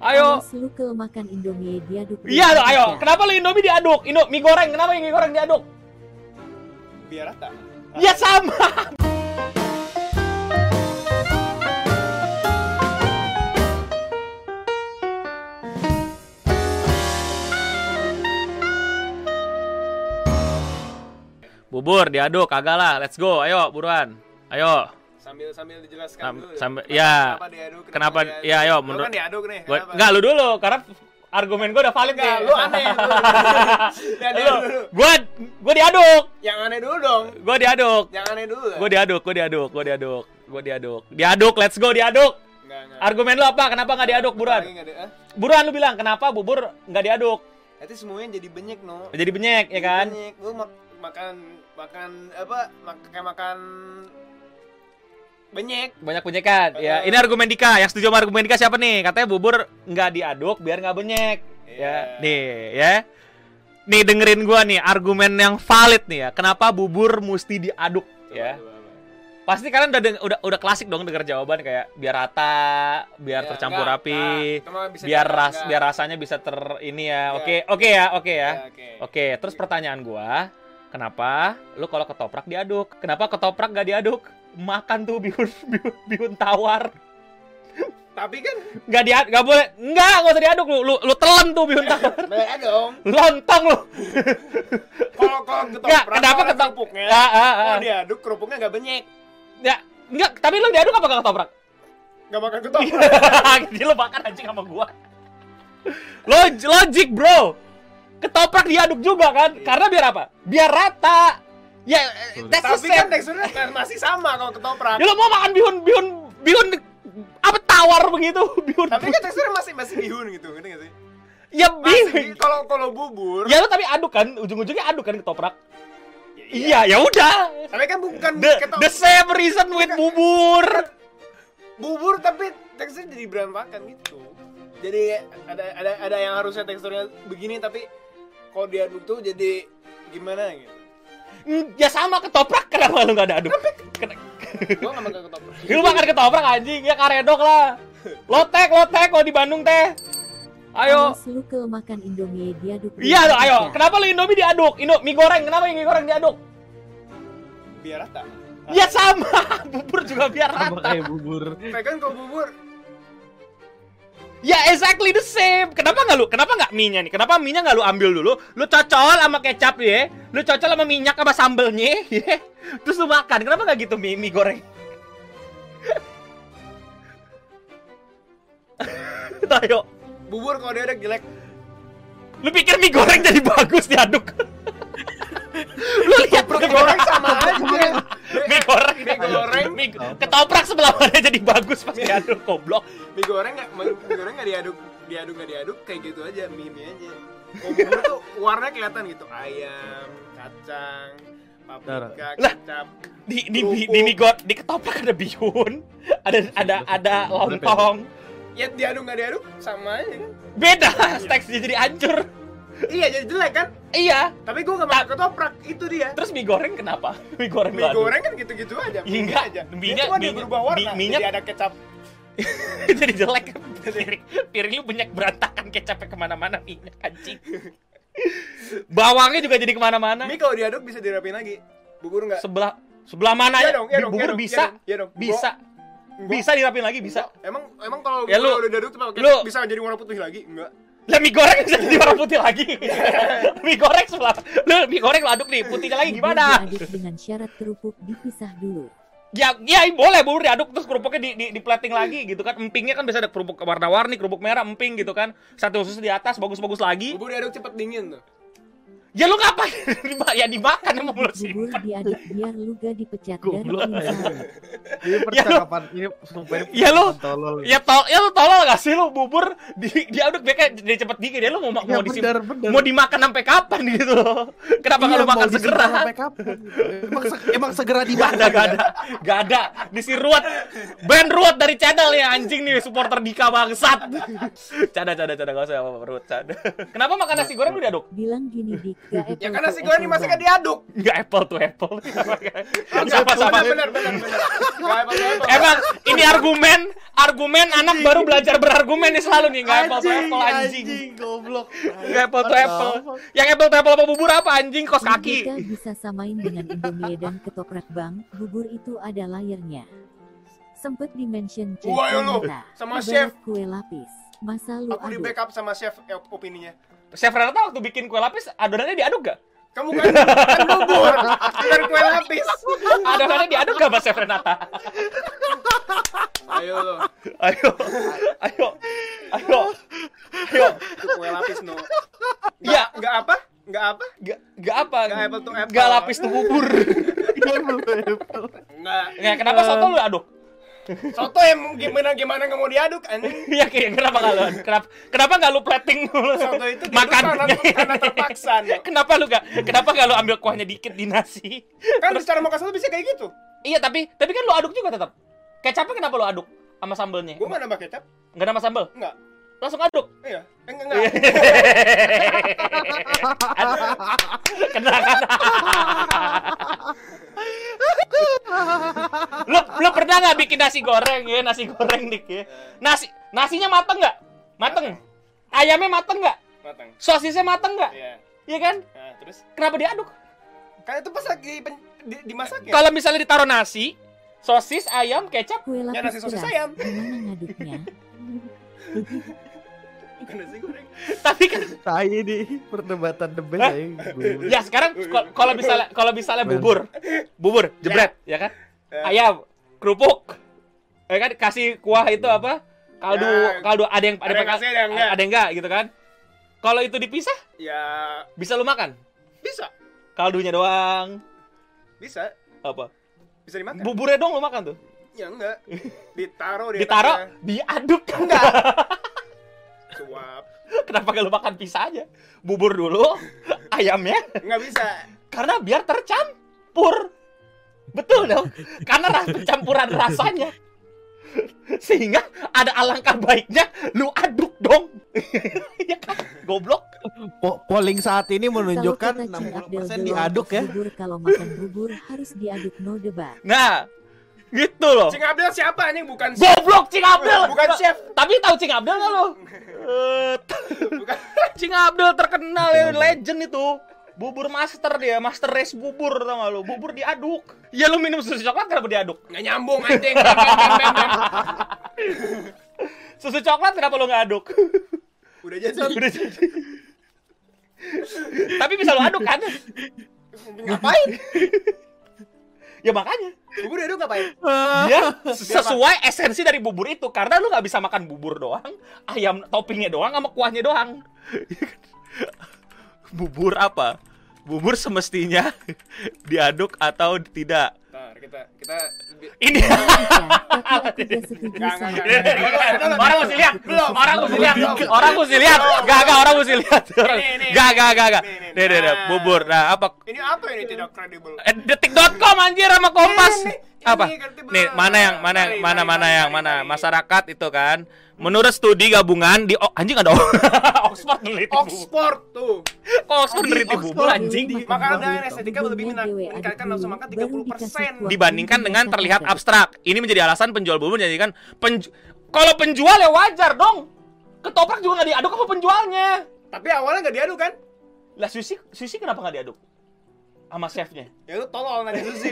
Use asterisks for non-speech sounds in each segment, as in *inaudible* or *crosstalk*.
Ayo. Awas lu ke makan Indomie diaduk. Iya, ayo. ikan. Kenapa lu Indomie diaduk? Indo mie goreng, kenapa mie goreng diaduk? Biar rata. Ya sama. Bubur diaduk kagak lah. Let's go. Ayo buruan. Ayo. Sambil sambil dijelaskan Sam- dulu. sambil- Kenapa- ya. Kenapa diaduk? Kenapa- ya, ayo, Lu menurut- kan diaduk nih. Gua, enggak lu dulu karena argumen gue udah valid Enggak, nih. lu aneh. *laughs* lu. Yang Lu, diaduk dulu. gua gua diaduk. Yang aneh dulu dong. Gua diaduk. Yang aneh dulu. Gue diaduk, gue diaduk, gue diaduk, gue diaduk. Diaduk, let's go diaduk. Enggak, enggak. Argumen lu apa? Kenapa nggak diaduk, buruan? Ah? Buruan lu bilang, kenapa bubur nggak diaduk? Nanti semuanya jadi benyek, no. Jadi benyek, ya kan? Benyek. Lu mak- makan makan apa? Mak- kayak makan benyek. Banyak penyekan. Ya, Eh. ini argumen Dika. Yang setuju sama argumen Dika siapa nih? Katanya bubur nggak diaduk biar nggak benyek. Iya. Ya, nih, ya. Nih dengerin gua nih argumen yang valid nih ya. Kenapa bubur mesti diaduk? Coba, Ya. coba? Pasti kalian udah udah udah klasik dong denger jawaban kayak biar rata, biar Ya, tercampur enggak, rapi, enggak. Biar ras enggak. biar rasanya bisa ter ini ya. Ya. Oke, oke ya, oke ya. Ya, oke. Oke, terus pertanyaan gua, kenapa lu kalau ketoprak diaduk? Kenapa ketoprak gak diaduk? Makan tuh bihun bihun, bihun tawar. Tapi kan Gak diaduk, gak boleh. Enggak, gak usah diaduk lu. Lu, lu telan tuh bihun *laughs* tawar. beda dong. Lontong lu. Kalau kalau Enggak, ketoprak kenapa ada ketop- kerupuknya? Ah, ah, ah. Kalau diaduk kerupuknya nggak benyek. Ya, enggak, tapi lu diaduk apa gak ketoprak? Nggak makan *laughs* ketoprak. Jadi lu makan anjing sama gua. Log logik, bro. Ketoprak diaduk juga kan? Iya. Karena biar apa? Biar rata. Ya, eh, that's the Tapi same. kan teksturnya kan masih sama kalau ketoprak. Ya lu mau makan bihun bihun bihun apa tawar begitu *laughs* bihun. Tapi kan teksturnya masih masih bihun gitu, ngerti nggak sih? ya bihun. kalau kalau bubur. Ya lu tapi aduk kan, ujung-ujungnya aduk kan ketoprak. Iya, ya udah. Tapi kan bukan The, ketop- the same reason with bubur. bubur tapi teksturnya jadi berantakan gitu. Jadi ada ada ada yang harusnya teksturnya begini tapi kalau diaduk tuh jadi gimana gitu. Ya sama ketoprak kenapa lu gak ada aduk? Gua nggak makan ketoprak. *laughs* Lu makan ketoprak anjing, ya karedok lah. Lotek, lotek kalau di Bandung teh. Ayo. Awas lu ke makan Indomie diaduk. Iya, dengan ayo. ikan. Kenapa lu Indomie diaduk? Indo mie goreng, kenapa mie goreng diaduk? Biar rata. Ya sama, *laughs* bubur juga biar Sama rata. kayak bubur. Tapi kan kalau bubur Ya exactly the same. Kenapa nggak lu? Kenapa nggak mie-nya nih? Kenapa mie-nya nggak lu ambil dulu? Lu cocol sama kecap ya. Lu cocol sama minyak sama sambelnya *laughs* ya. Terus lu makan. Kenapa nggak gitu mie, mie goreng? *laughs* Ayo. bubur kalau diaduk jelek. Lu pikir mie goreng jadi bagus diaduk? *laughs* lu lihat Mie goreng sama aja. Mie goreng, Mie goreng. mie ketoprak sebelah mana jadi bagus pas diaduk goblok. Mie goreng nggak mie goreng nggak diaduk diaduk nggak diaduk kayak gitu aja mie mie aja. Bubur tuh warnanya kelihatan gitu ayam, kacang, paprika, Lah. kecap. di di di, di, mie gor- di ketoprak ada bihun, ada ada ada lontong. Ya diaduk nggak diaduk sama aja kan. Beda, *laughs* teksnya jadi hancur. Iya jadi jelek kan. Iya. Tapi gua nggak makan ketoprak itu dia. Terus mie goreng kenapa? *laughs* Mie goreng Mie goreng kan gitu-gitu aja. Iya, enggak. aja. Minyak- Dia cuma dia minyak- berubah warna. mi- minyak- Jadi ada kecap. *laughs* jadi jelek. Piring, piring lu banyak berantakan kecapnya ke mana-mana minyak anjing. *laughs* Bawangnya juga jadi ke mana-mana. Mie kalau diaduk bisa dirapin lagi. Bubur nggak. Sebelah sebelah mana Iya ya? dong, iya dong, iya Bubur dong, bisa, iya dong, iya dong. bisa, bisa dirapin lagi bisa. Emang emang kalau Ya, lu- udah diaduk lu- bisa jadi warna putih lagi? Enggak. Lah mie goreng bisa jadi warna putih lagi. *laughs* mie goreng sebelah. Lu mie goreng lu aduk nih, putihnya lagi gimana? diaduk dengan syarat kerupuk dipisah dulu. Ya, ya boleh bubur diaduk terus kerupuknya di, di, di plating lagi gitu kan. Empingnya kan bisa ada kerupuk warna-warni, kerupuk merah, emping gitu kan. Satu khusus di atas bagus-bagus lagi. Bubur diaduk cepet dingin tuh. Ya lu ngapain? *laughs* Ya dimakan emang lu Bubur simpan. diaduk biar lu gak dipecat dari. Ini *laughs* percakapan ini sumpah ini Ya, lu- percakapan tolol. Ya tol, ya lu tolol gak sih lu bubur di diaduk dia kayak dia cepet dingin ya lu mau Ya, mau bener, bener. mau dimakan sampai kapan gitu loh. *laughs* Kenapa nggak Iya, lu makan segera? Sampai kapan? Emang, se- emang segera Gak dimakan. ada, gak ada, gak ada. Di si Ruat, band Ruat dari channel ya anjing nih supporter Dika bangsat. Canda, canda, canda, gak usah apa-apa Ruat, canda. Kenapa makan nasi goreng lu diaduk? Bilang gini dik, Gak apple Ya kan nasi to goreng apple dimasaknya bang. diaduk. Enggak apple *laughs* to apple. Oh, Sama-sama. Benar, benar, benar. Emang ini argumen, argumen anak baru belajar berargumen nih selalu nih, enggak apple to apple anjing. goblok. Enggak apple to apple. Yang apple to apple apa bubur apa anjing kos kaki. Kita bisa samain dengan Indomie dan ketoprak bang, bubur itu ada layernya. Sempet dimention chef Wah, ya sama chef. kue lapis. Masa lu Aku di backup sama chef eh, opininya. Chef Renata waktu bikin kue lapis adonannya diaduk gak? Kamu kan kan bubur, bukan kue lapis. Adonannya diaduk gak Mas Chef Renata? Ayo lo, Ayo, ayo, ayo, ayo. itu kue lapis no. Ya. Nggak- nggak apa? Nggak apa? Gak, gak apa? Nggak apple to apple. Gak lapis tuh bubur. Nggak. Nggak, kenapa soto lu aduk? Soto yang gimana gimana nggak mau diaduk anjing. *laughs* Ya kayak kenapa nggak lu? Kenapa kenapa nggak lu plating dulu? Soto itu makan karena, karena terpaksa. *laughs* Kenapa lu gak? Kenapa gak lu ambil kuahnya dikit di nasi? Kan secara makan soto bisa kayak gitu. Iya tapi tapi kan lu aduk juga tetap. Kecapnya kenapa lu aduk sama sambelnya? Gue nggak nambah kecap. Nggak nama sambel? Enggak. Langsung aduk. Iya. Eh, enggak *laughs* enggak. Kena kan? lu lu pernah nggak bikin nasi goreng ya nasi goreng dik ya nasi nasinya mateng nggak mateng ayamnya mateng nggak Matang. sosisnya mateng nggak Iya. iya kan Nah, terus kenapa diaduk kan itu pas lagi pen- di, dimasak ya. kalau misalnya ditaruh nasi sosis ayam kecap Kue Ya, nasi sosis ayam. gimana ngaduknya? *laughs* Bukan nasi goreng. tapi kan Tai ini perdebatan the best ya. Ya sekarang kal- kalau misalnya kalau misalnya bubur bubur jebret ya kan Ya. ayam kerupuk ya kan kasih kuah itu apa kaldu Ya. kaldu ada yang Ada yang kasih, ada yang enggak. ada yang enggak gitu kan kalau itu dipisah Ya bisa lu makan bisa. kaldunya doang Bisa. apa Bisa dimakan. buburnya doang lu makan tuh Ya enggak. *laughs* Ditaruh di ditaruh atasnya. diaduk Enggak. *laughs* Suap. kenapa gak lu makan pisah aja bubur dulu *laughs* ayamnya Enggak bisa. karena biar tercampur betul dong karena ras- campuran rasanya sehingga ada alangkah baiknya lu aduk dong *laughs* ya kan goblok Po- polling saat ini menunjukkan kata Cing Abdel 60% belum diaduk ya. Bubur kalau makan bubur harus diaduk no debat. nah gitu loh Cing Abdel siapa anjing? Bukan chef. goblok Cing Abdel Bukan chef. tapi tahu Cing Abdel nggak lo *laughs* Eh, Bukan. *laughs* Cing Abdel terkenal ya legend itu bubur master dia master race bubur tau gak lu bubur diaduk ya lu minum susu coklat kenapa diaduk Nggak nyambung anjing. *laughs* Susu coklat kenapa lu nggak aduk Udah jadi. Udah jadi. Tapi bisa lo aduk kan? Ngapain? Ya makanya. Bubur diaduk ngapain? Dia sesuai esensi dari bubur itu karena lu nggak bisa makan bubur doang, ayam toppingnya doang sama kuahnya doang. bubur apa? Bubur semestinya *laughs* diaduk atau tidak. Ntar kita kita Ini. Orang mesti lihat, Belum. orang mesti lihat, orang mesti lihat, gak gak orang mesti lihat, gak gak gak gak, nih, nih. bubur, nah apa? Ini apa ini tidak kredibel? Eh, detik.com anjir sama Kompas. Apa? kan Nih, mana yang mana yang mana mana yang mana masyarakat itu kan. Menurut studi gabungan di oh, anjing ada *laughs* Oxford meneliti. Oxford tuh. Oxford meneliti bubur anjing Makanan Bubur dan estetika lebih meningkatkan nafsu makan baru 30%. dikasih kuah dibandingkan dengan terlihat abstrak. Ini menjadi alasan penjual bubur menjadikan penju kalau penjual ya wajar dong. Ketoprak juga nggak diaduk sama penjualnya. Tapi awalnya nggak diaduk kan? Lah sushi sushi kenapa nggak diaduk? Sama chefnya. Ya lu tolol nanti sushi.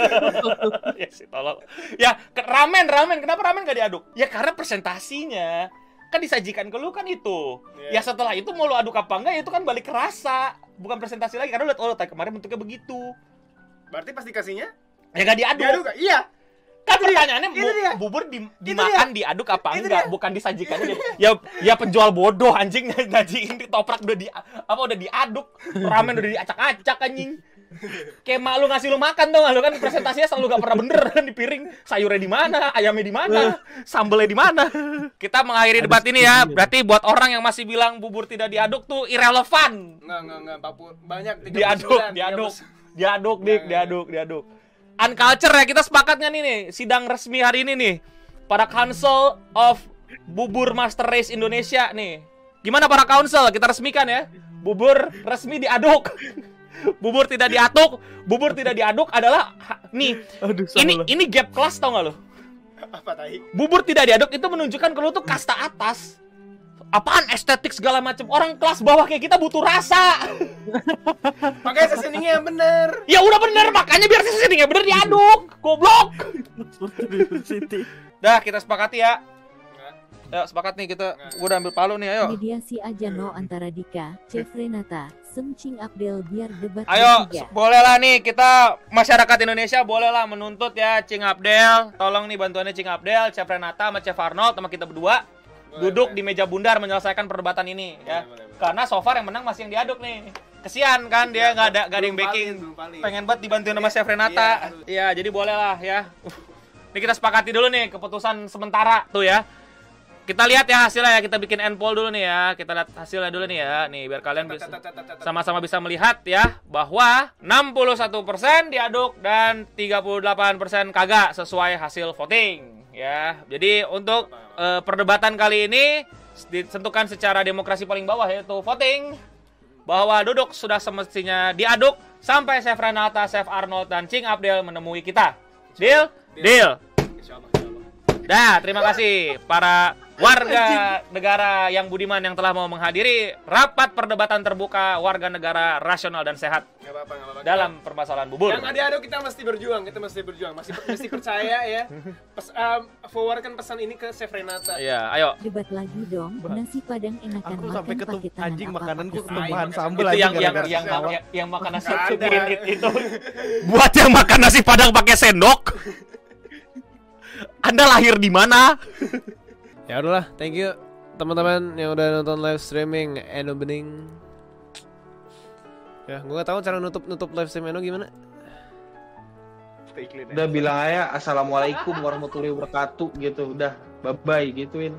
*laughs* ya sih tolong. Ya ramen ramen kenapa ramen gak diaduk? Ya karena presentasinya kan disajikan ke lu kan itu. Iya. Ya setelah itu mau lu aduk apa enggak ya itu kan balik ke rasa, bukan presentasi lagi karena lu lihat oh kemarin bentuknya begitu. Berarti pas dikasihnya Ya gak diaduk. diaduk? Iya. Kan pertanyaannya bu- dia. bubur di, dimakan diaduk apa Itu enggak, dia. bukan disajikan aja. Ya ya penjual bodoh anjing *laughs* ngajiin di toprak udah di apa udah diaduk, ramen udah diacak-acak anjing. Kayak mak lu ngasih lu makan dong, lu kan presentasinya selalu gak pernah bener kan *laughs* di piring. Sayurnya di mana, ayamnya di mana, sambelnya di mana. Kita mengakhiri debat ini ya. Berarti buat orang yang masih bilang bubur tidak diaduk tuh irrelevan. Enggak, enggak, enggak. Banyak 39, Diaduk, diaduk. 39. Diaduk, Dik, diaduk, diaduk. Unculture ya, kita sepakat nggak nih nih, sidang resmi hari ini nih. Para Council of Bubur Master Race Indonesia nih. Gimana para council? Kita resmikan ya. bubur resmi diaduk. *laughs* bubur tidak diaduk, bubur tidak diaduk adalah nih. Aduh, Ini salah. ini gap kelas tau gak lo? Apa tai? Bubur tidak diaduk itu menunjukkan kalau tuh kasta atas. Apaan estetik segala macam. Orang kelas bawah kayak kita butuh rasa. Makanya seasoningnya yang bener. Ya udah bener makanya biar seasoningnya bener diaduk. Goblok. *laughs* Dah kita sepakati ya. Enggak. Ya sepakat nih kita. Gua udah ambil palu nih ayo. Mediasi aja no antara Dika, Chef Renata, Semcing Abdel biar debat Ayo, bolehlah nih kita masyarakat Indonesia bolehlah menuntut ya Cing Abdel. Tolong nih bantuannya Cing Abdel, Chef Renata, sama Chef Arnold, sama kita berdua Boleh, duduk boleh. di meja bundar menyelesaikan perdebatan ini ya. Boleh, boleh, boleh. Karena so far yang menang masih yang diaduk nih. Kesian kan dia nggak ada nggak ada yang backing. valid. Pengen banget dibantuin sama Iya, Chef Renata. iya. *laughs* Iya, jadi bolehlah ya. Uh. Ini kita sepakati dulu nih keputusan sementara tuh ya. Kita lihat ya hasilnya ya, kita bikin end poll dulu nih ya. Kita lihat hasilnya dulu nih ya. Nih biar kalian bisa sama-sama bisa melihat ya bahwa 61% diaduk dan 38% kagak sesuai hasil voting ya. Jadi untuk eh, perdebatan kali ini ditentukan secara demokrasi paling bawah yaitu voting bahwa duduk sudah semestinya diaduk sampai Chef Renata, Chef Arnold dan Cing Abdel menemui kita. Deal? Deal. Insyaallah. Dah, terima kasih para warga negara yang budiman yang telah mau menghadiri rapat perdebatan terbuka warga negara rasional dan sehat Nggak apa-apa, nggak apa-apa. dalam permasalahan bubur. Yang ada-ada kita mesti berjuang, kita mesti berjuang, masih mesti percaya ya. Pes, um, forwardkan pesan ini ke Chef Renata. Iya, ayo. Debat lagi dong, nasi padang enakan Aku sampai ketum anjing apa makananku ketumpahan Itu sambal Itu yang yang yang yang, yang makan nasi it- itu. Buat yang makan nasi padang pakai sendok. Anda lahir di mana? Ya udahlah, thank you teman-teman yang udah nonton live streaming Eno Bening. Ya, gue gak tahu cara nutup nutup live stream Eno gimana. Udah bilang aja assalamualaikum warahmatullahi wabarakatuh gitu. Udah bye bye gituin.